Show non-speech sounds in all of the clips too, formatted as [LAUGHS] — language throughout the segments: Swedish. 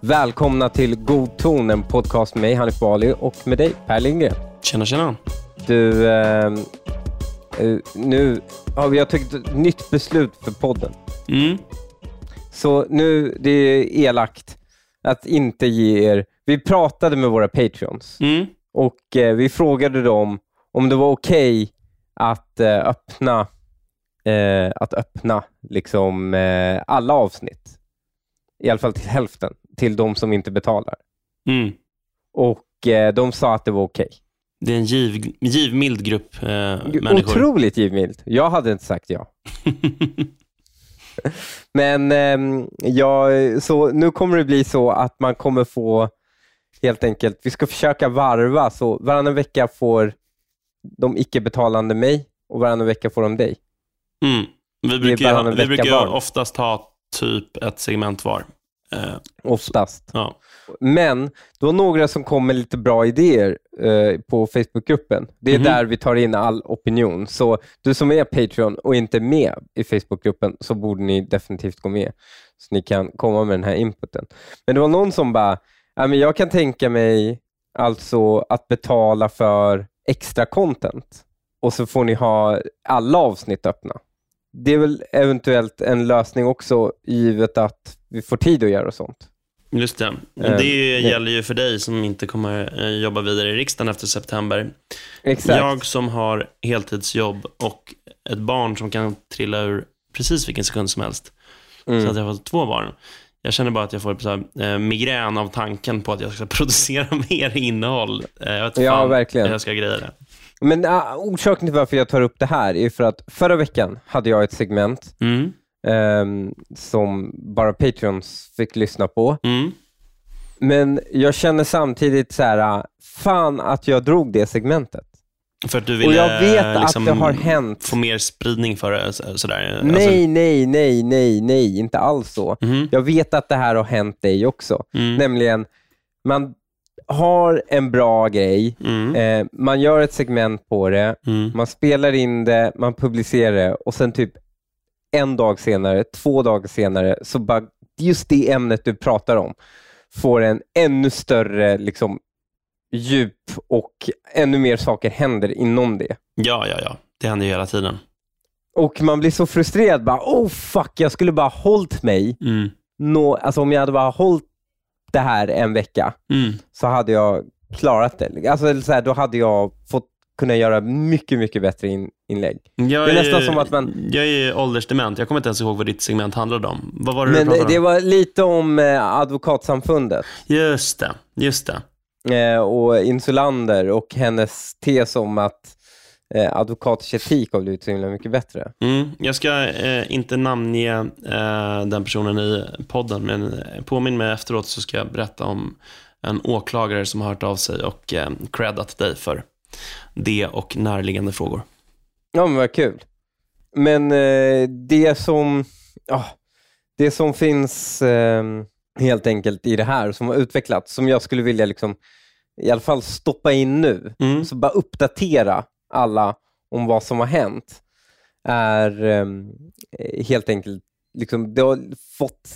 Välkomna till God ton, en podcast med mig, Hanif Bali, och med dig, Per Lindgren. Tjena, tjena. Du, eh, nu har vi tagit ett nytt beslut för podden. Mm. Så nu, det är elakt att inte ge er... Vi pratade med våra patreons Mm. Och eh, vi frågade dem om det var okej att eh, öppna eh, att öppna liksom eh, alla avsnitt. I alla fall till hälften, till de som inte betalar. Mm. Och eh, de sa att det var okej. Det är en giv, givmild grupp eh, människor. Otroligt givmilt. Jag hade inte sagt ja. [LAUGHS] Men ehm, ja, så nu kommer det bli så att man kommer få helt enkelt, vi ska försöka varva så varannan vecka får de icke-betalande mig och varannan vecka får de dig. mm. Vi brukar, vi brukar oftast ha typ ett segment var. Eh, Oftast. ja. Men det var några som kom med lite bra idéer eh, på Facebookgruppen. Det är Mhm. där vi tar in all opinion. Så du som är Patreon och inte med i Facebookgruppen så borde ni definitivt gå med. Så ni kan komma med den här inputen. Men det var någon som bara, ja, men jag kan tänka mig alltså att betala för extra content och så får ni ha alla avsnitt öppna. Det är väl eventuellt en lösning också givet att vi får tid att göra sånt. Just det. Eh, det det- gäller ju för dig som inte kommer eh, jobba vidare i riksdagen efter september. Exakt. Jag som har heltidsjobb och ett barn som kan trilla ur precis vilken sekund som helst. Mm. Så att jag har två barn. Jag känner bara att jag får så här, eh, migrän av tanken på att jag ska [LAUGHS] producera mer innehåll. Eh, jag vet Ja, fan verkligen. jag ska greja det. Men uh, orsaken till varför jag tar upp det här är för att förra veckan hade jag ett segment Mm. ehm, som bara Patreons fick lyssna på. Mm. Men jag känner samtidigt så här, uh, fan att jag drog det segmentet. För att du Och ville jag vet liksom, att det har hänt. få mer spridning för det. så- Sådär. Nej, nej, nej, nej, nej, inte alls så. Alltså, mhm. Jag vet att det här har hänt dig också. mm. Nämligen, man har en bra grej, Mm. eh, man gör ett segment på det, Mm. Man spelar in det, man publicerar det och sen typ en dag senare, två dagar senare, så bara just det ämnet du pratar om får en ännu större liksom, djup och ännu mer saker händer inom det. Ja, ja, ja. Det händer ju hela tiden. Och man blir så frustrerad. Bara, oh fuck, jag skulle bara hållit mig. Mm. Nå, alltså om jag hade bara hållit det här en vecka Mm. så hade jag klarat det. Alltså, så här, då hade jag fått kunna göra mycket, mycket bättre in, inlägg. Jag Det är nästan som att man- Jag är åldersdement. Jag kommer inte ens ihåg vad ditt segment handlade om. Vad var det Men du pratade det om? var lite om eh, advokatsamfundet Just det. Just det. Eh, och Insulander och hennes tes om att eh, advokaters etik har blivit så himla mycket bättre. Mm. Jag ska eh, inte namnge eh, den personen i podden, men eh, påminn mig efteråt så ska jag berätta om en åklagare som har hört av sig och eh, creddat dig för det och närliggande frågor. Ja, men vad kul. Men eh, det som ja, det som finns eh, helt enkelt i det här som har utvecklats, som jag skulle vilja liksom, i alla fall stoppa in nu, Mm. så bara uppdatera alla om vad som har hänt, är eh, helt enkelt, liksom, det har fått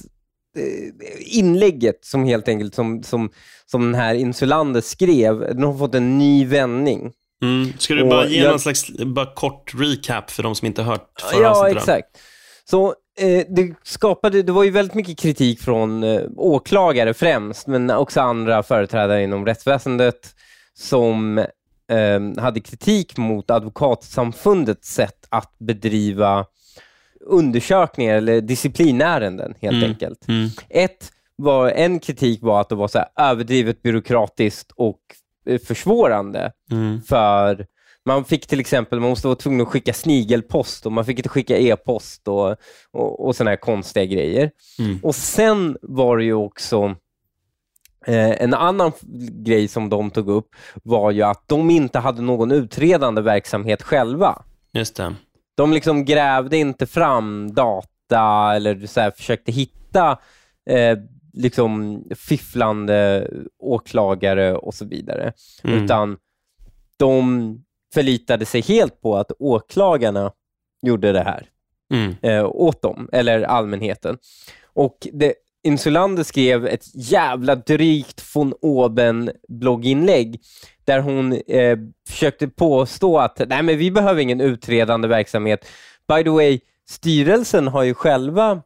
eh, inlägget som helt enkelt som, som, som den här Insulander skrev, den har fått en ny vändning. Mm. Ska du Och bara ge jag- någon slags bara kort recap för de som inte har hört förra Ja, exakt. Så det skapade, det var ju väldigt mycket kritik från eh, åklagare främst, men också andra företrädare inom rättsväsendet som eh, hade kritik mot advokatsamfundets sätt att bedriva undersökningar eller disciplinärenden helt Mm. enkelt. Mm. Ett var, en kritik var att det var så överdrivet byråkratiskt och eh, försvårande Mm. för man fick till exempel, man måste vara tvungen att skicka snigelpost och man fick inte skicka e-post och, och, och sådana här konstiga grejer. Mm. Och sen var det ju också eh, en annan grej som de tog upp var ju att de inte hade någon utredande verksamhet själva. Just det. De liksom grävde inte fram data eller så här, försökte hitta eh, liksom fifflande åklagare och så vidare. Mm. Utan de förlitade sig helt på att åklagarna gjorde det här Mm. eh, åt dem, eller allmänheten. Och det, Insulander skrev ett jävla drygt von oben blogginlägg där hon eh, försökte påstå att nej men vi behöver ingen utredande verksamhet. By the way, styrelsen har ju själva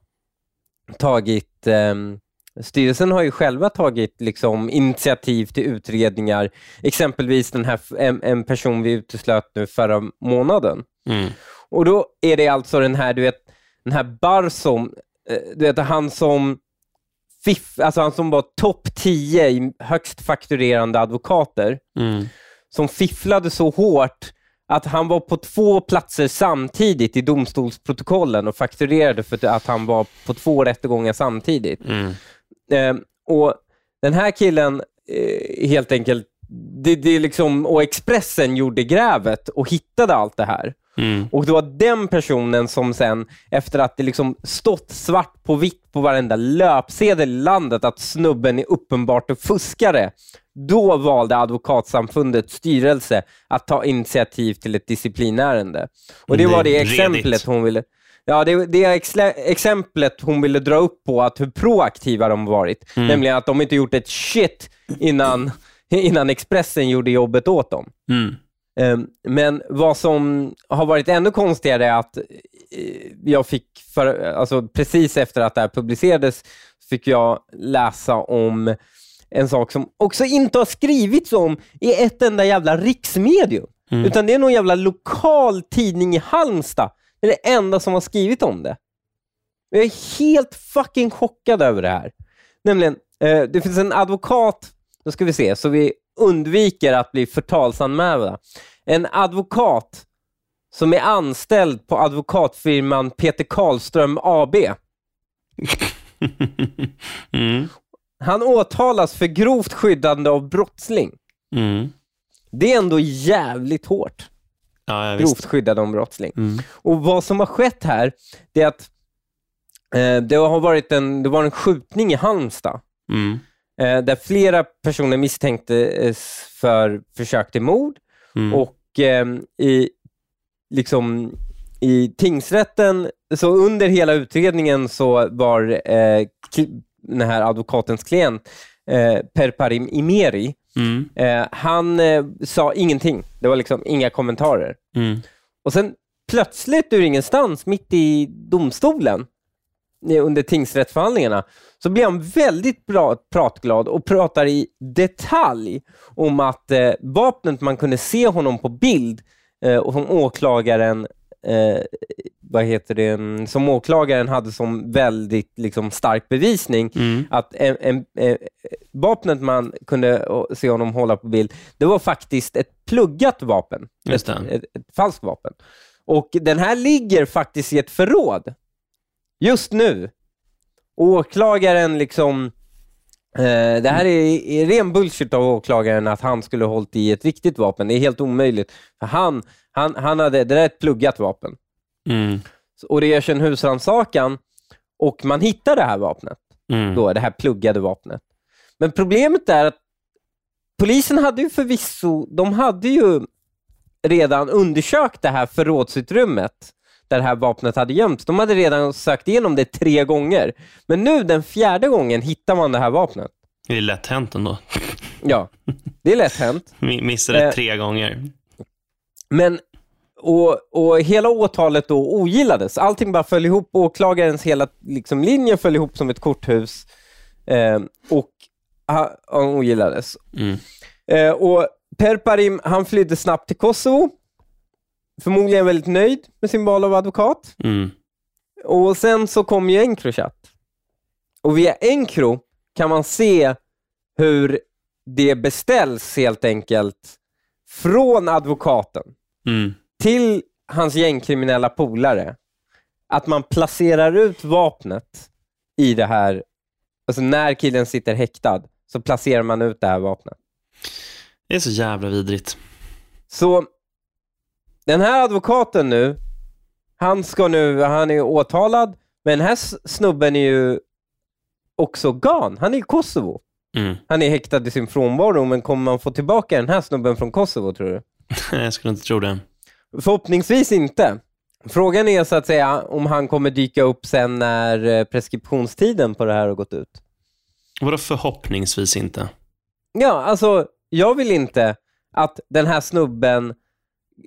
tagit ehm, Styrelsen har ju själva tagit liksom, initiativ till utredningar. Exempelvis den här, en, en person vi uteslöt nu förra månaden. Mm. Och då är det alltså den här, du vet, den här Barsom, eh, du vet han som fiff, alltså han som var topp 10 i högst fakturerande advokater, Mm. som fifflade så hårt att han var på två platser samtidigt i domstolsprotokollen och fakturerade för att han var på två rättegångar samtidigt. Mm. Eh, och Den här killen, eh, helt enkelt, det, det liksom, och Expressen gjorde grävet och hittade allt det här. Mm. Och det var den personen som sen, efter att det liksom stått svart på vitt på varenda löpsedel i landet att snubben är uppenbart en fuskare, då valde Advokatsamfundets styrelse att ta initiativ till ett disciplinärende. Och det var det redigt. exemplet hon ville Ja, det, det är exemplet hon ville dra upp på att hur proaktiva de varit. Mm. Nämligen att de inte gjort ett shit innan, [LAUGHS] innan Expressen gjorde jobbet åt dem. Mm. Ehm, Men vad som har varit ännu konstigare är att eh, jag fick, för, alltså precis efter att det här publicerades, fick jag läsa om en sak som också inte har skrivits om i ett enda jävla riksmedium. Mm. Utan det är någon jävla lokal tidning i Halmstad. Det är det enda som har skrivit om det. Jag är helt fucking chockad över det här. Nämligen, eh, det finns en advokat, då ska vi se, så vi undviker att bli förtalsanmälda. En advokat som är anställd på advokatfirman Peter Karlström AB. [LAUGHS] mm. Han åtalas för grovt skyddande av brottsling. Mm. Det är ändå jävligt hårt. Ja, Grovt skyddande av brottsling. Mm. Och vad som har skett här, det är att eh, det har varit en, det var en skjutning i Halmstad. Mm. eh, där flera personer misstänktes för försök till mord Mm. och ehm, i, liksom, i tingsrätten, så under hela utredningen så var eh, den här advokatens klient eh, Perparim Imeri, Mm. eh, han eh, sa ingenting. Det var liksom inga kommentarer. Mm. Och sen plötsligt ur ingenstans, mitt i domstolen, eh, under tingsrättsförhandlingarna, så blir han väldigt bra, pratglad och pratar i detalj om att eh, vapnet man kunde se honom på bild eh, och som åklagaren eh, vad heter det, som åklagaren hade som väldigt liksom, stark bevisning, Mm. att en, en, eh, vapnet man kunde se honom hålla på bild, det var faktiskt ett pluggat vapen. Ett, det. ett, ett falskt vapen. Och den här ligger faktiskt i ett förråd just nu. Åklagaren liksom eh, det här är, är ren bullshit av åklagaren att han skulle ha hållit i ett riktigt vapen. Det är helt omöjligt. För han, han, han hade, det där är ett pluggat vapen. Mm. Och det görs en husrannsakan och man hittar det här vapnet Mm. då, det här pluggade vapnet. Men problemet är att polisen hade ju förvisso, de hade ju redan undersökt det här förrådsutrymmet där det här vapnet hade gömts. De hade redan sökt igenom det tre gånger. Men nu den fjärde gången hittar man det här vapnet. Det är lätt hänt ändå. Ja, det är lätt hänt. [LAUGHS] Mi- Missade Eh. tre gånger. Men, och, och hela åtalet då ogillades. Allting bara föll ihop. Åklagarens hela liksom, linje föll ihop som ett korthus. Eh, och han, ogillades. Mm. Eh, och Perparim, han flydde snabbt till Kosovo. Förmodligen väldigt nöjd med sin val av advokat. Mm. Och sen så kom ju Encrochat. Och via Encro kan man se hur det beställs helt enkelt från advokaten Mm. Till hans gängkriminella polare. Att man placerar ut vapnet i det här, alltså när killen sitter häktad, så placerar man ut det här vapnet. Det är så jävla vidrigt. Så den här advokaten nu, han ska nu, han är åtalad, men den här snubben är ju också gan. Han är i Kosovo. Mm. Han är häktad i sin frånvaro, men kommer man få tillbaka den här snubben från Kosovo tror du? [LAUGHS] jag skulle inte tro det. Förhoppningsvis inte. Frågan är så att säga om han kommer dyka upp sen när eh, preskriptionstiden på det här har gått ut. Vadå förhoppningsvis inte? Ja, alltså jag vill inte att den här snubben,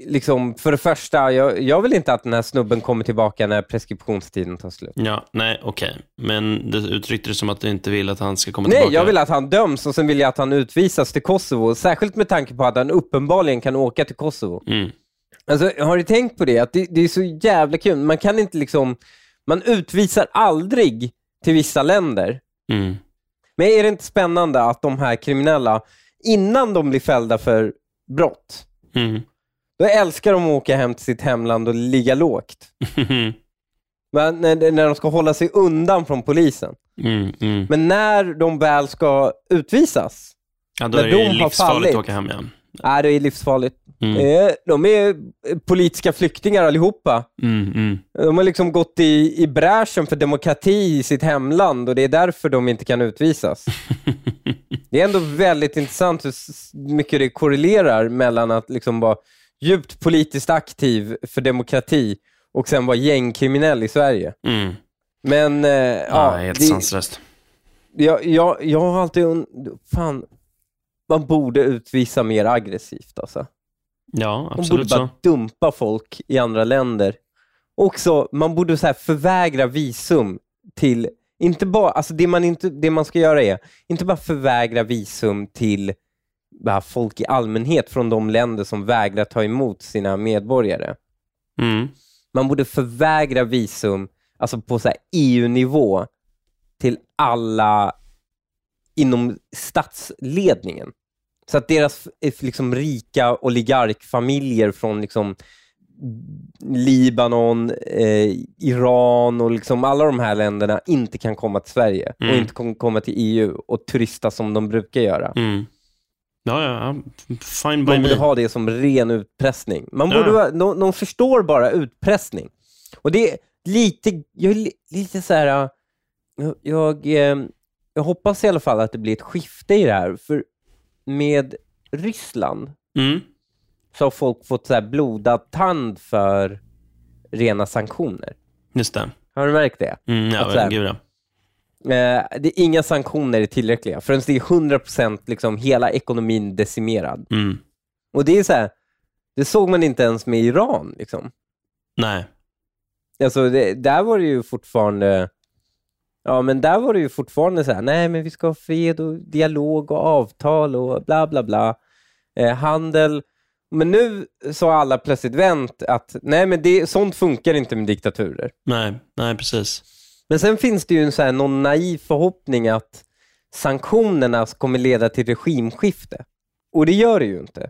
liksom för det första, jag, jag vill inte att den här snubben kommer tillbaka när preskriptionstiden tar slut. Ja, nej, okej. Men du uttryckte det som att du inte vill att han ska komma Nej, tillbaka. jag vill att han döms och sen vill jag att han utvisas till Kosovo, särskilt med tanke på att han uppenbarligen kan åka till Kosovo. Mm. Alltså, har du tänkt på det? Att det, det är så jävla kul. Man kan inte liksom, man utvisar aldrig till vissa länder. Mm. Men är det inte spännande att de här kriminella, innan de blir fällda för brott, Mm. då älskar de att åka hem till sitt hemland och ligga lågt. [LAUGHS] Men när, när de ska hålla sig undan från polisen. Mm. Mm. Men när de väl ska utvisas, Ja, då När är det de har livsfarligt fallit. att åka hem igen. Är det är livsfarligt. Mm. Eh, De är eh, politiska flyktingar allihopa. Mm. Mm. De har liksom gått i, i bräschen för demokrati i sitt hemland och det är därför de inte kan utvisas. [LAUGHS] Det är ändå väldigt intressant hur mycket det korrelerar mellan att liksom vara djupt politiskt aktiv för demokrati och sen vara gängkriminell i Sverige. Mm. Men eh, Ja, ja, helt det, sanslöst. jag, jag, jag har alltid und- fan, man borde utvisa mer aggressivt alltså. Ja, Man borde absolut bara så. dumpa folk i andra länder. Också, man borde så här förvägra visum till, inte bara, alltså det man, inte, det man ska göra är, inte bara förvägra visum till bara folk i allmänhet från de länder som vägrar ta emot sina medborgare. Mm. Man borde förvägra visum, alltså på EU-nivå, till alla inom statsledningen. Så att deras liksom, rika oligarkfamiljer från liksom, Libanon, eh, Iran och liksom alla de här länderna inte kan komma till Sverige och Mm. inte kan komma till EU och turista som de brukar göra. Mm. Ja, ja. Fine by Man borde me. ha det som ren utpressning. Man Ja. vara- de, de förstår bara utpressning. Och det är lite, jag är li- lite så här, jag, jag, eh, jag hoppas i alla fall att det blir ett skifte i det här, för med Ryssland Mm. så har folk fått så här blodad tand för rena sanktioner. Just det. Har du märkt det? Mm, ja, Att så här- gud ja. Eh, det är inga sanktioner är tillräckliga förrän det är 100% liksom hela ekonomin decimerad. Mm. Och det är så här, det såg man inte ens med Iran. Liksom. Nej. Alltså, det, där var det ju fortfarande Ja, men där var det ju fortfarande så här, nej men vi ska ha fred och dialog och avtal och bla bla bla. Eh, handel. Men nu så har alla plötsligt vänt att nej men det, sånt funkar inte med diktaturer. Nej, nej precis. Men sen finns det ju en så här, någon naiv förhoppning att sanktionerna kommer leda till regimskifte. Och det gör det ju inte.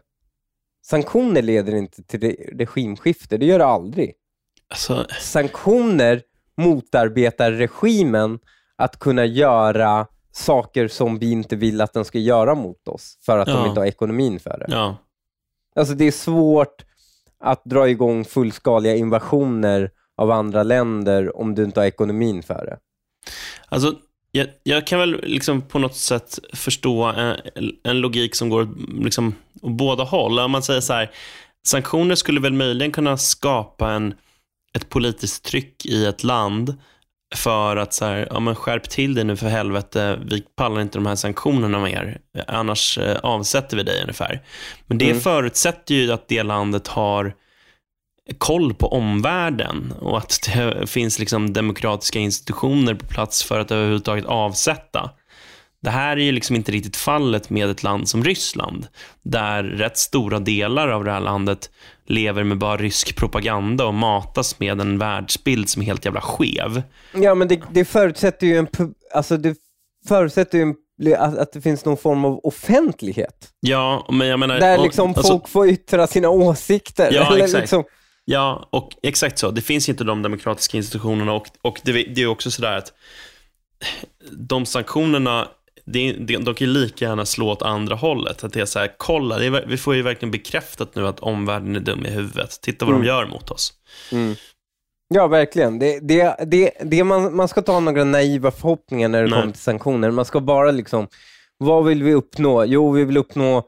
Sanktioner leder inte till re- regimskifte, det gör det aldrig. Alltså, Sanktioner motarbetar regimen att kunna göra saker som vi inte vill att den ska göra mot oss, för att Ja. de inte har ekonomin för det. ja. Alltså det är svårt att dra igång fullskaliga invasioner av andra länder om du inte har ekonomin för det. Alltså, jag, jag kan väl liksom på något sätt förstå en, en logik som går liksom åt båda håll. Om man säger så här, sanktioner skulle väl möjligen kunna skapa en, ett politiskt tryck i ett land för att så här, ja, men skärp till dig nu för helvete, vi pallar inte de här sanktionerna mer, annars eh, avsätter vi dig ungefär. Men det Mm. förutsätter ju att det landet har koll på omvärlden och att det [LAUGHS] finns liksom demokratiska institutioner på plats för att överhuvudtaget avsätta. Det här är ju liksom inte riktigt fallet med ett land som Ryssland, där rätt stora delar av det här landet lever med bara rysk propaganda och matas med en världsbild som är helt jävla skev. Ja, men det, det förutsätter ju en, alltså det förutsätter ju en, att, att det finns någon form av offentlighet. Ja, men jag menar... Där och- liksom alltså- folk får yttra sina åsikter. Ja, eller exakt. Liksom, Ja, och exakt så. Det finns inte de demokratiska institutionerna och, och det, det är också sådär att de sanktionerna, det, de kan ju lika gärna slå åt andra hållet. Att det är så här, kolla, är, vi får ju verkligen bekräftat nu att omvärlden är dum i huvudet. Titta vad Mm. de gör mot oss. ja, verkligen. Det, det, det, det man, man ska ha några naiva förhoppningar när det Nej. kommer till sanktioner. Man ska bara liksom, vad vill vi uppnå? Jo, vi vill uppnå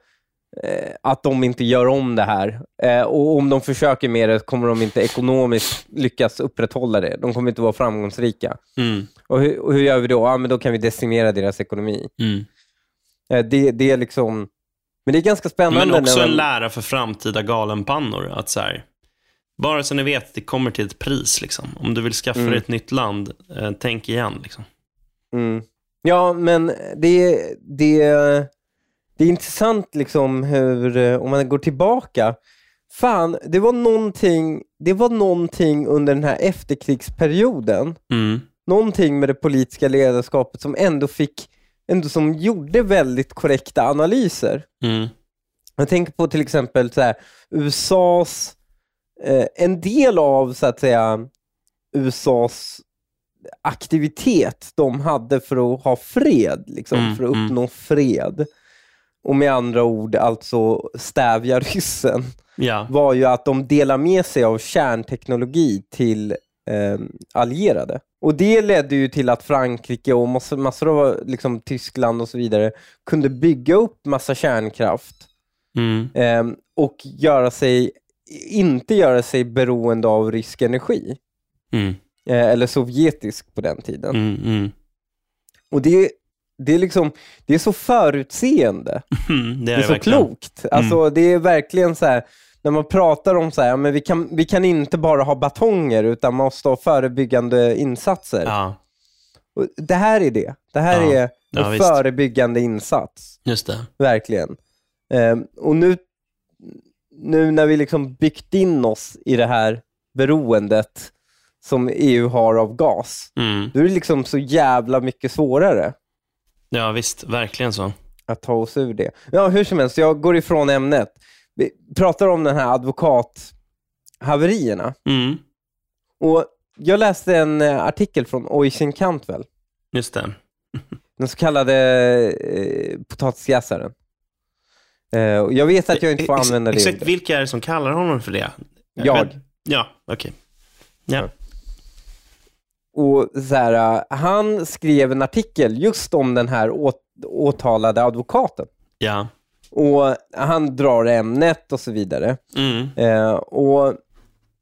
att de inte gör om det här. Eh, och om de försöker med det kommer de inte ekonomiskt lyckas upprätthålla det. De kommer inte vara framgångsrika. Mm. Och hur, och hur gör vi då? Ja, men då kan vi decimera deras ekonomi. Mm. Eh, det, det är liksom... Men det är ganska spännande. Men också när en man- lära för framtida galenpannor. Att så här, bara så ni vet, det kommer till ett pris. Liksom. Om du vill skaffa Mm. dig ett nytt land, eh, tänk igen. Liksom. Mm. Ja, men det, det, det är intressant liksom hur, eh, om man går tillbaka, fan, det var någonting, det var någonting under den här efterkrigsperioden, Mm. någonting med det politiska ledarskapet som ändå fick, ändå som gjorde väldigt korrekta analyser. Mm. Jag tänker på till exempel så här, USAs, eh, en del av så att säga USAs aktivitet de hade för att ha fred, liksom, Mm, för att mm. uppnå fred. Och med andra ord alltså stävja ryssen, Ja. var ju att de delar med sig av kärnteknologi till eh, allierade. Och det ledde ju till att Frankrike och massor, massor av liksom, Tyskland och så vidare kunde bygga upp massa kärnkraft Mm. Ehm, och göra sig, inte göra sig beroende av rysk energi. Mm. Eh, eller sovjetisk på den tiden. Mm. Mm. Och det, det, är liksom, det är så förutseende. [LAUGHS] Mm. Det Det är, är det så verkligen. klokt. Alltså, det är verkligen så här, när man pratar om så här, men vi kan, vi kan inte bara ha batonger utan man måste ha förebyggande insatser. Ja, Och det här är det. Det här Ja. är en Ja, förebyggande insats. just det. Verkligen. Ehm, och nu, nu när vi liksom byggt in oss i det här beroendet som EU har av gas, Mm. då är det liksom så jävla mycket svårare Ja, visst. Verkligen så. att ta oss ur det. Ja, hur som helst, jag går ifrån ämnet. Vi pratar om den här advokathaverierna. Mm. Och jag läste en eh, artikel från Oisin Cantwell, Just det. [LAUGHS] den så kallade eh, potatisjäsaren. Eh, jag vet att jag inte får använda det Exakt vilka är det som kallar honom för det? Jag. Ja, okej. Ja. Och så här, han skrev en artikel just om den här åt, åtalade advokaten. Ja. Och Han drar ämnet och så vidare. Mm. Eh, och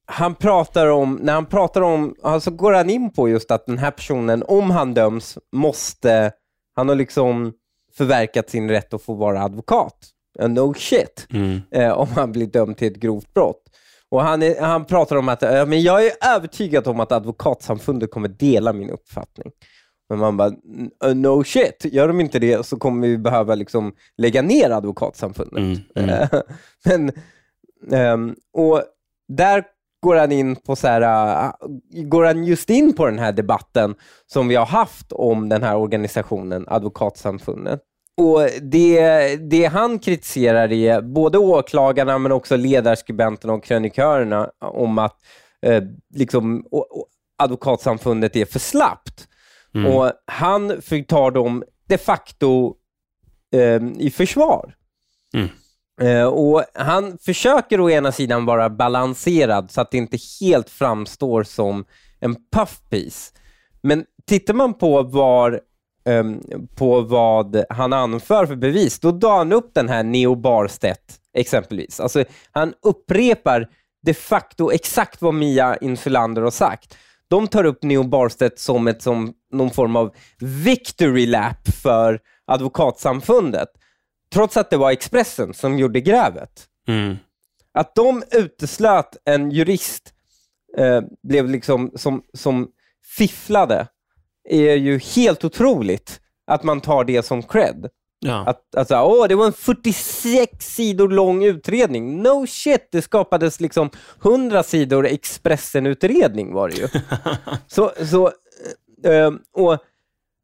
han pratar om, när han pratar om, alltså går han in på just att den här personen, om han döms, måste, han har liksom förverkat sin rätt att få vara advokat. Uh, No shit. Mm. eh, om han blir dömd till ett grovt brott. Och han, är, han pratar om att eh, men jag är övertygad om att advokatsamfundet kommer dela min uppfattning. Men man bara, "N- uh, no shit, gör de inte det så kommer vi behöva liksom lägga ner advokatsamfundet. Mm. Mm. [LAUGHS] Men, ehm, och där går han in på så här, äh, går han just in på den här debatten som vi har haft om den här organisationen, Advokatsamfundet. Och det, det han kritiserar är både åklagarna men också ledarskribenterna och krönikörerna om att eh, liksom, o- o- Advokatsamfundet är för slappt. Mm. Och han tar dem de facto eh, i försvar. Mm. Eh, och Han försöker å ena sidan vara balanserad så att det inte helt framstår som en puffpiece. Men tittar man på, var, ehm, på vad han anför för bevis, då drar han upp den här Neo Barstedt exempelvis. Alltså, han upprepar de facto exakt vad Mia Insulander har sagt. De tar upp Neo Barstedt som, ett, som någon form av victory lap för advokatsamfundet, trots att det var Expressen som gjorde grävet. Mm. Att de uteslöt en jurist eh, blev liksom som, som fifflade är ju helt otroligt att man tar det som cred. Ja. Att, alltså, åh, det var en 46 sidor lång utredning. No shit, det skapades liksom 100 sidor Expressen-utredning var det ju. [LAUGHS] så, så, eh, och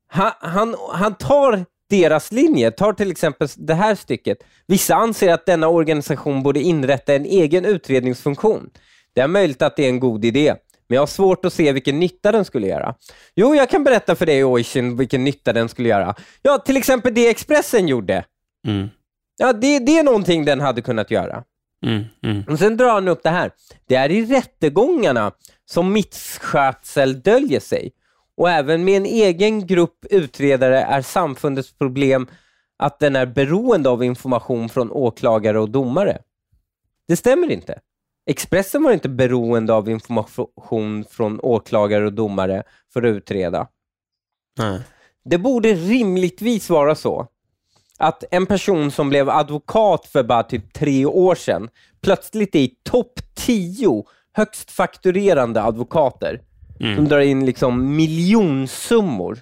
han, han, han tar deras linje, tar till exempel det här stycket. Vissa anser att denna organisation borde inrätta en egen utredningsfunktion. Det är möjligt att det är en god idé, men jag har svårt att se vilken nytta den skulle göra. Jo, jag kan berätta för dig, Oisin, vilken nytta den skulle göra. Ja, till exempel det Expressen gjorde. Mm. Ja, det, det är någonting den hade kunnat göra. Mm. Mm. Och Sen drar han upp det här. Det är i rättegångarna som misskötsel döljer sig. Och även med en egen grupp utredare är samfundets problem att den är beroende av information från åklagare och domare. Det stämmer inte. Expressen var inte beroende av information från åklagare och domare för att utreda. Nej. Det borde rimligtvis vara så att en person som blev advokat för bara typ tre år sedan plötsligt är i topp tio högst fakturerande advokater Mm. som drar in liksom miljonsummor.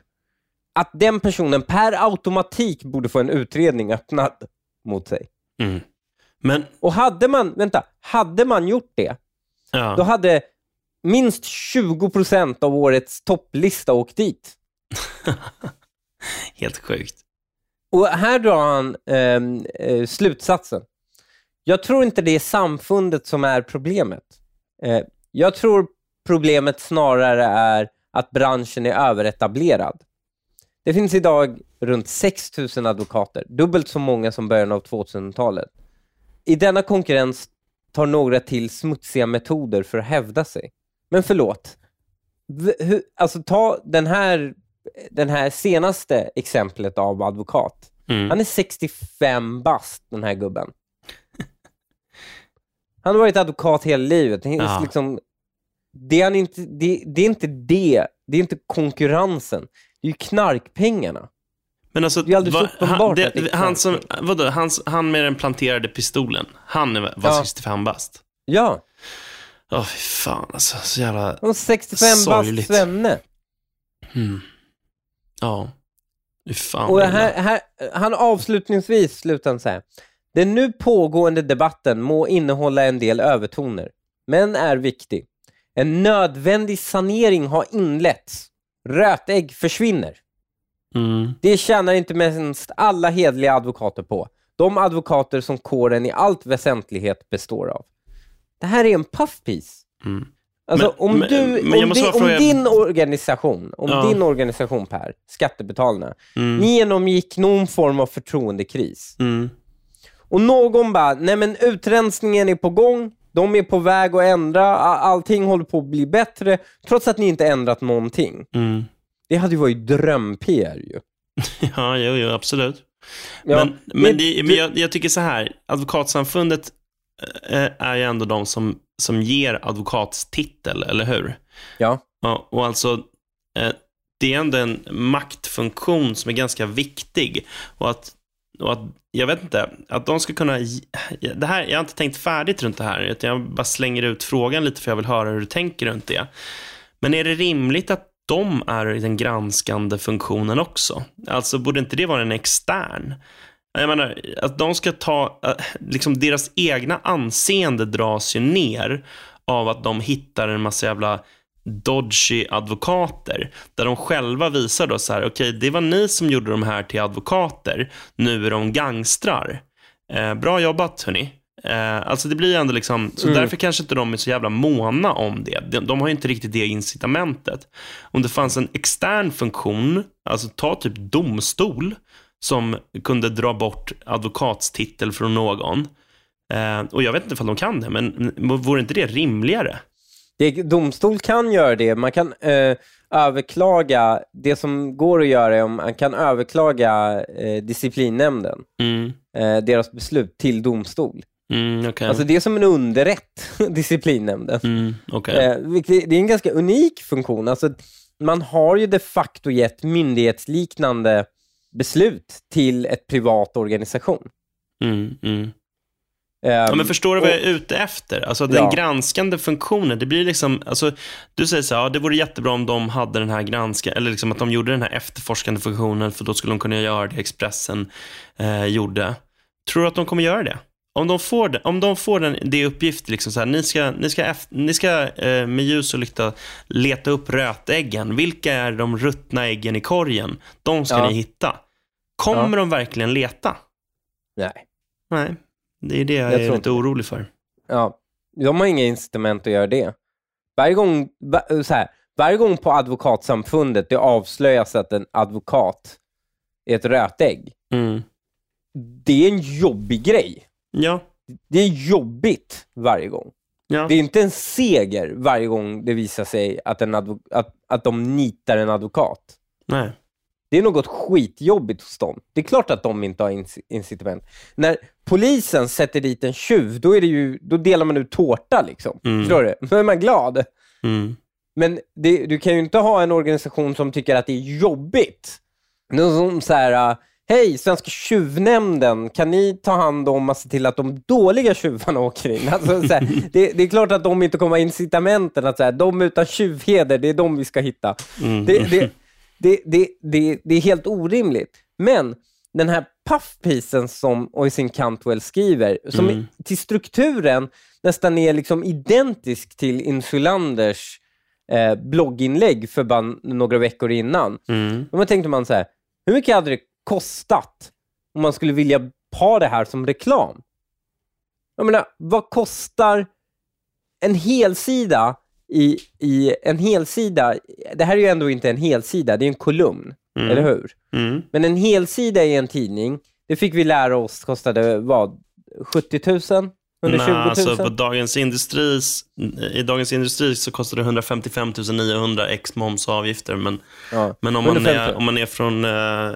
Att den personen per automatik borde få en utredning öppnad mot sig. Mm. Men, Och hade man, vänta, hade man gjort det, ja. då hade minst 20% av årets topplista åkt dit. [LAUGHS] Helt sjukt. Och här drar han ehm, eh, slutsatsen. Jag tror inte det är samfundet som är problemet. Eh, jag tror problemet snarare är att branschen är överetablerad. Det finns idag runt 6 000 advokater, dubbelt så många som början av 2000-talet. I denna konkurrens tar några till smutsiga metoder för att hävda sig. Men förlåt, hur, alltså ta den här, den här senaste exemplet av advokat. Mm. Han är 65 bast, den här gubben. [LAUGHS] Han har varit advokat hela livet. Det är, Ja. liksom, det, är inte, det, det är inte det. Det är inte konkurrensen. Det är knarkpengarna. Men alltså, Det är alldeles va- uppenbart han, det han, som, vadå, han, han med den planterade pistolen, han är- var Ja. 65 bast. Ja, Åh, fy fan alltså. Så jävla... var 65 bast svenne. Mm. Ja. Fy fan Och här, här, han avslutningsvis slutar han så här. Den nu pågående debatten må innehålla en del övertoner, men är viktig. En nödvändig sanering har inletts. Rötägg försvinner. Mm. Det tjänar inte minst alla hedliga advokater på. De advokater som kåren i allt väsentlighet består av. Det här är en puffpiece. Mm. Alltså Men- om, du, men om, di, om din organisation, om Ja. din organisation Per, Skattebetalarna, Mm. ni genomgick någon form av förtroendekris. Mm. Och någon bara, nej men utrensningen är på gång, de är på väg att ändra, allting håller på att bli bättre, trots att ni inte ändrat någonting. Mm. Det hade ju varit dröm-PR ju. [LAUGHS] Ja, jo, jo, absolut. Ja, men men, det- det, men jag, jag tycker så här, Advokatsamfundet eh, är ju ändå de som, som ger advokatstitel, eller hur? Ja. Ja, och alltså, eh, det är ändå en maktfunktion som är ganska viktig. Och att, och att jag vet inte, att de ska kunna... Det här, jag har inte tänkt färdigt runt det här, utan jag bara slänger ut frågan lite för jag vill höra hur du tänker runt det. Men är det rimligt att de är den granskande funktionen också? Alltså, borde inte det vara en extern? Jag menar, att de ska ta, eh, liksom deras egna anseende dras ju ner av att de hittar en massa jävla dodgy advokater, där de själva visar då så här, okej, det var ni som gjorde de här till advokater, nu är de gangstrar. Eh, bra jobbat, hörni. Eh, alltså det blir ändå liksom, så Mm. därför kanske inte de är så jävla måna om det. De, de har ju inte riktigt det incitamentet. Om det fanns en extern funktion, alltså ta typ domstol, som kunde dra bort advokatstitel från någon. Eh, och jag vet inte ifall de kan det, men men vore inte det rimligare? Det, domstol kan göra det. Man kan eh, överklaga, det som går att göra är om man kan överklaga eh, disciplinnämnden, Mm, eh, deras beslut till domstol. Mm, okej. Alltså det är som en underrätt, [LAUGHS] disciplinnämnden. Mm, okej. Eh, det är en ganska unik funktion. Alltså, man har ju de facto gett myndighetsliknande beslut till ett privat organisation. Mm, mm. Ehm, Ja, men förstår du vad jag är ute efter? Alltså den Ja. granskande funktionen, det blir liksom, alltså, du säger så här, ja, det vore jättebra om de hade den här granska, eller liksom att de gjorde den här efterforskande funktionen, för då skulle de kunna göra det Expressen eh, gjorde. Tror du att de kommer göra det? Om de får, det, om de får den, det uppgift, liksom så här, ni ska, ni ska, ni ska eh, med ljus och lykta leta upp rötäggen. Vilka är de ruttna äggen i korgen? De ska Ja. ni hitta. Kommer de verkligen leta? Nej. Nej, det är det jag, Jag är tror lite inte orolig för. Ja, de har inga incitament att göra det. Varje gång, så här, varje gång på advokatsamfundet det avslöjas att en advokat är ett rötägg, Mm. det är en jobbig grej. Ja, Det är jobbigt varje gång. ja. Det är inte en seger varje gång det visar sig att, en att, att de nitar en advokat. Nej. Det är något skitjobbigt hos dem. Det är klart att de inte har inc- incitament. När polisen sätter dit en tjuv, då, är det ju, då delar man ut tårta. Liksom. Mm. Förstår du? Då är man glad. Mm. Men det, du kan ju inte ha en organisation som tycker att det är jobbigt. Någon som så här, hej, Svenska tjuvnämnden, kan ni ta hand om och se till att de dåliga tjuvarna åker in? Alltså, så här, [LAUGHS] det, det är klart att de inte kommer ha incitamenten att så här, de utan tjuvheder, det är de vi ska hitta. Mm. Det, det, det, är helt orimligt. Men den här puffpisen som Oisin Cantwell skriver, som Mm. till strukturen nästan är liksom identisk till Insulanders eh, blogginlägg för bara några veckor innan. Mm. Då tänkte man så här, hur mycket hade det kostat om man skulle vilja ha det här som reklam? Jag menar, vad kostar en helsida i, i en helsida? Det här är ju ändå inte en helsida, det är en kolumn, Mm. eller hur? Mm. Men en helsida i en tidning, det fick vi lära oss kostade vad? 70 000? 120 000? Nej, alltså på Dagens Industris, I Dagens Industri så kostar det 155 900 ex moms och avgifter. Men, ja. men om, man 150. är, om man är från eh,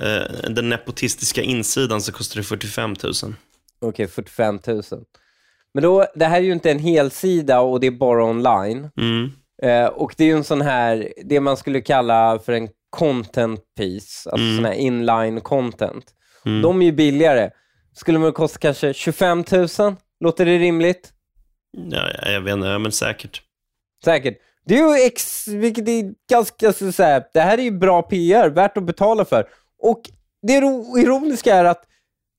eh, den nepotistiska insidan så kostar det 45 000. Okej, 45 000. Men då, det här är ju inte en helsida och det är bara online. Mm. Eh, och det är ju en sån här, det man skulle kalla för en content piece, alltså Mm. sån här inline content. Mm. De är ju billigare. Skulle de kosta kanske 25 000? Låter det rimligt? Ja, ja, jag vet inte, men säkert. Säkert. Det är ju ex, vilket är ganska så så här, det här är ju bra PR, värt att betala för. Och det ro- ironiska är att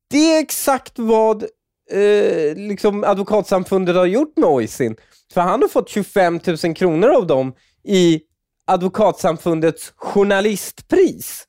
det är exakt vad eh, liksom advokatsamfundet har gjort med Oisin. För han har fått 25 000 kronor av dem i advokatsamfundets journalistpris.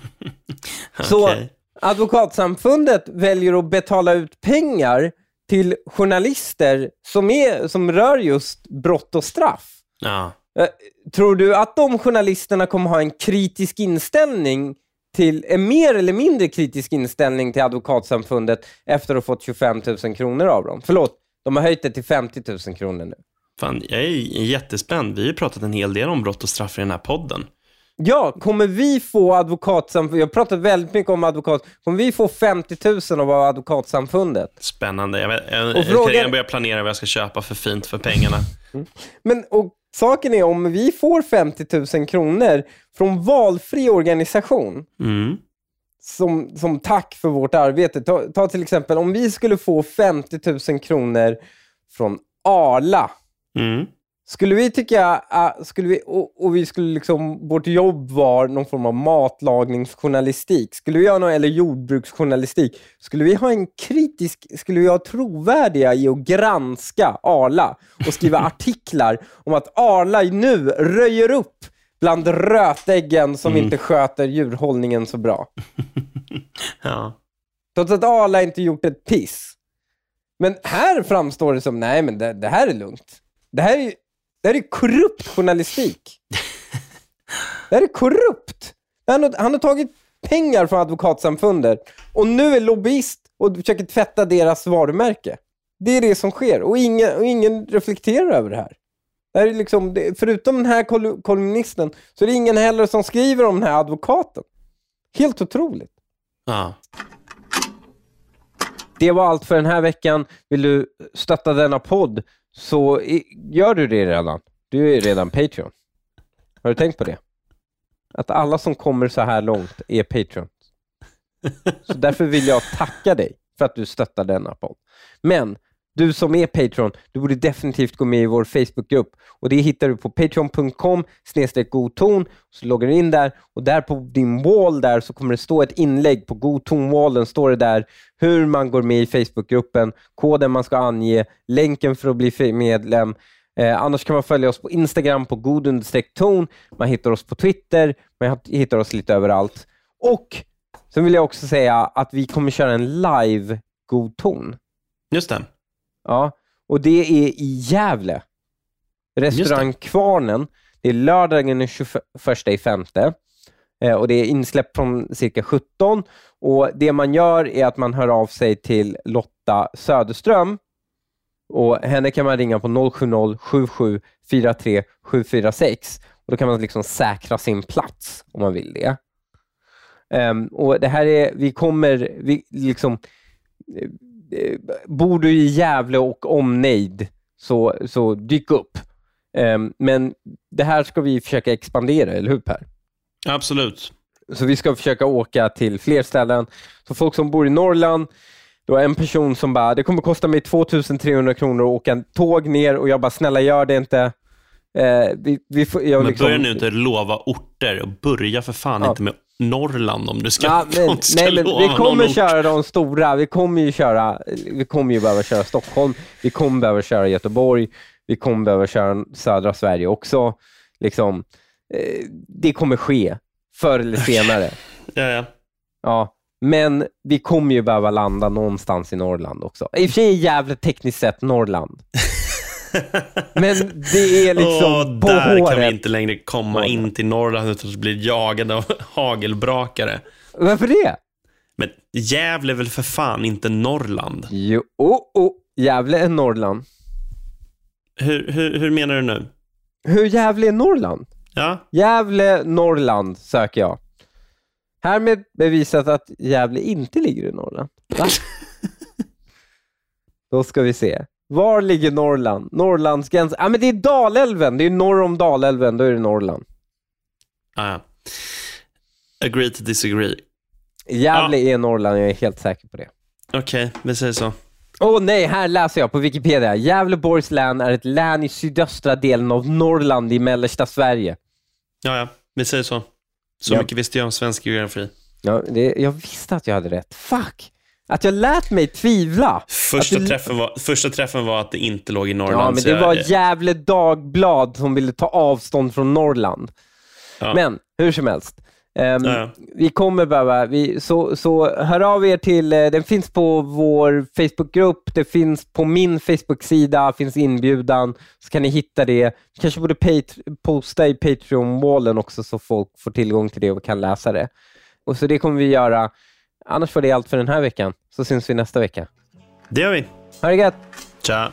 [LAUGHS] Så Okej. advokatsamfundet väljer att betala ut pengar till journalister som, är, som rör just brott och straff. Ja. Eh, Tror du att de journalisterna kommer ha en kritisk inställning till, en mer eller mindre kritisk inställning till advokatsamfundet efter att ha fått 25 000 kronor av dem? Förlåt, de har höjt det till 50 000 kronor nu. Fan, jag är jättespänd. Vi har ju pratat en hel del om brott och straff i den här podden. Ja, kommer vi få advokatsamfundet, jag har pratat väldigt mycket om advokat, kommer vi få 50 000 av advokatsamfundet? Spännande. Jag, jag, Och jag frågan- kan redan börja planera vad jag ska köpa för fint för pengarna. Men och saken är om vi får 50 000 kronor från valfri organisation Mm. som, som tack för vårt arbete. Ta, ta till exempel om vi skulle få 50 000 kronor från Arla. Mm. Skulle vi tycka, uh, skulle vi, och, och vi skulle liksom, vårt jobb var någon form av matlagningsjournalistik, skulle vi ha någon, eller jordbruksjournalistik, skulle vi ha en kritisk, skulle vi ha trovärdiga i att granska Arla och skriva [LAUGHS] artiklar om att Arla nu röjer upp bland rötäggen som inte sköter djurhållningen så bra. [LAUGHS] Ja. Trots att Arla inte gjort ett piss. Men här framstår det som, nej men det, det här är lugnt. Det här är, det här är korrupt journalistik. Det här är korrupt. Han har, han har tagit pengar från advokatsamfundet och nu är lobbyist och försöker tvätta deras varumärke. Det är det som sker och ingen, och ingen reflekterar över det här. Det här är liksom, det, förutom den här kol- kolumnisten så är det ingen heller som skriver om den här advokaten. Helt otroligt. ja. Det var allt för den här veckan. Vill du stötta denna podd så gör du det redan. Du är redan Patreon. Har du tänkt på det? Att alla som kommer så här långt är Patreon. Så därför vill jag tacka dig för att du stöttar denna podd. Men du som är Patreon, du borde definitivt gå med i vår Facebookgrupp och det hittar du på patreon.com godton. Så loggar du in där och där på din wall där så kommer det stå ett inlägg på godtonwallen står det där hur man går med i Facebookgruppen, koden man ska ange, länken för att bli medlem. Eh, annars kan man följa oss på Instagram på god ton. Man hittar oss på Twitter, man hittar oss lite överallt. Och sen vill jag också säga att vi kommer köra en live god ton. Just det. Ja, och det är i Gävle. Restaurang Kvarnen. Det är lördagen den 21 i femte. Eh, och det är insläpp från cirka 17. Och Det man gör är att man hör av sig till Lotta Söderström. Och Henne kan man ringa på 070 77 43 746. Och Då kan man liksom säkra sin plats om man vill det. Um, och det här är, vi kommer, vi liksom, bor du i Gävle och omnejd, så, så dyk upp. Um, men det här ska vi försöka expandera, eller hur Per? Absolut. Så vi ska försöka åka till fler ställen. Så folk som bor i Norrland, det var en person som bara, det kommer kosta mig 2300 kronor att åka en tåg ner och jag bara, snälla gör det inte. Eh, vi, vi får, men liksom... börja nu inte lova orter och börja för fan ja. inte med Norrland om du ska, ja, [LAUGHS] men, ska nej, men Vi kommer köra de stora. Vi kommer ju köra, vi kommer ju behöva köra Stockholm. Vi kommer behöva köra Göteborg. Vi kommer behöva köra södra Sverige också. Liksom, eh, det kommer ske förr eller senare. [LAUGHS] ja, ja. Ja, men vi kommer ju behöva landa någonstans i Norrland också. I och för sig är Gävle tekniskt sett Norrland. [LAUGHS] [LAUGHS] Men det är liksom oh, på Där håret. kan vi inte längre komma in till Norrland utan att bli jagade av [LAUGHS] hagelbrakare. Varför det? Men Gävle är väl för fan inte Norrland? Jo, oh, oh. Gävle är Norrland. Hur, hur, hur menar du nu? Hur Gävle är Norrland? Ja. Gävle, Norrland söker jag. Härmed bevisat att Gävle inte ligger i Norrland. Va? [LAUGHS] Då ska vi se. Var ligger Norrland? Norrlandsgränsen? Ja, men det är Dalälven. Det är norr om Dalälven. Då är det Norrland. Ah, agree to disagree. Gävle ah. är Norrland. Jag är helt säker på det. Okej, okay, vi säger så. Åh oh, nej, här läser jag på Wikipedia. Gävleborgs län är ett län i sydöstra delen av Norrland i mellersta Sverige. Ja, ja. Vi säger så. Så ja. mycket visste jag om svensk geografi. Ja, det, jag visste att jag hade rätt. Fuck! Att jag lät mig tvivla. Första, du... träffen var, första träffen var att det inte låg i Norrland. Ja, men det jag... var Gävle Dagblad som ville ta avstånd från Norrland. Ja. Men hur som helst. Um, ja. Vi kommer behöva, vi, så, så hör av er till, uh, den finns på vår Facebookgrupp, det finns på min Facebook-sida, finns inbjudan, så kan ni hitta det. Vi kanske borde posta i Patreon-wallen också så folk får tillgång till det och kan läsa det. Och så Det kommer vi göra. Annars var det allt för den här veckan, så syns vi nästa vecka. Det gör vi. Ha det gött! Ciao!